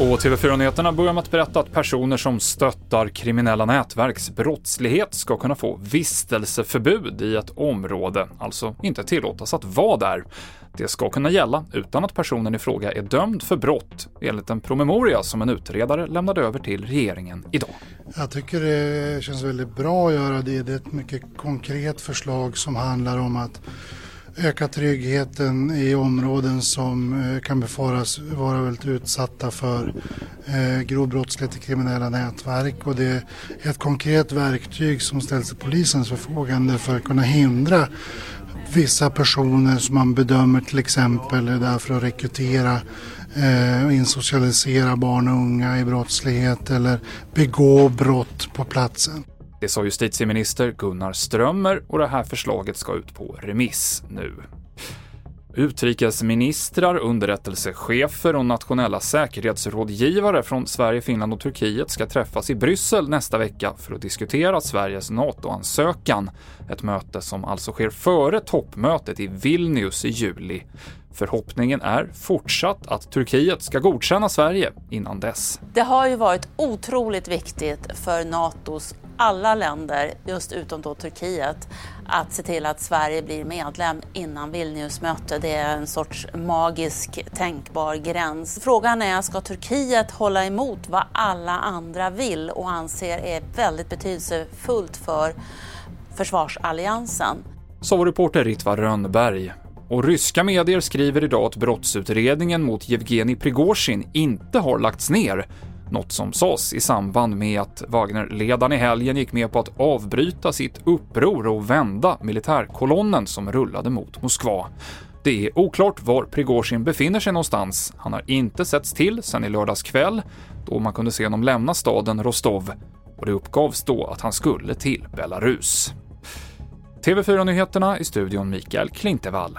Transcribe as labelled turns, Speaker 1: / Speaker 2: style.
Speaker 1: Och TV4-nyheterna börjar med att berätta att personer som stöttar kriminella nätverks brottslighet ska kunna få vistelseförbud i ett område, alltså inte tillåtas att vara där. Det ska kunna gälla utan att personen i fråga är dömd för brott, enligt en promemoria som en utredare lämnade över till regeringen idag.
Speaker 2: Jag tycker det känns väldigt bra att göra det. Det är ett mycket konkret förslag som handlar om att öka tryggheten i områden som eh, kan befaras vara väldigt utsatta för eh, grov brottslighet i kriminella nätverk. Och det är ett konkret verktyg som ställs till polisens förfogande för att kunna hindra vissa personer som man bedömer till exempel är där för att rekrytera eh, och insocialisera barn och unga i brottslighet eller begå brott på platsen.
Speaker 1: Det sa justitieminister Gunnar Strömmer och det här förslaget ska ut på remiss nu. Utrikesministrar, underrättelsechefer och nationella säkerhetsrådgivare från Sverige, Finland och Turkiet ska träffas i Bryssel nästa vecka för att diskutera Sveriges NATO-ansökan. Ett möte som alltså sker före toppmötet i Vilnius i juli. Förhoppningen är fortsatt att Turkiet ska godkänna Sverige innan dess.
Speaker 3: Det har ju varit otroligt viktigt för NATOs alla länder, just utom då Turkiet, att se till att Sverige blir medlem innan Vilniusmötet. Det är en sorts magisk tänkbar gräns. Frågan är, ska Turkiet hålla emot vad alla andra vill och anser är väldigt betydelsefullt för försvarsalliansen?
Speaker 1: Sa vår reporter Ritva Rönnberg. Och ryska medier skriver idag att brottsutredningen mot Yevgeni Prigozjin inte har lagts ner, något som sades i samband med att Wagnerledaren i helgen gick med på att avbryta sitt uppror och vända militärkolonnen som rullade mot Moskva. Det är oklart var Prigozjin befinner sig någonstans. Han har inte setts till sedan i lördags kväll, då man kunde se honom lämna staden Rostov och det uppgavs då att han skulle till Belarus. TV4-nyheterna i studion Mikael Klintevall.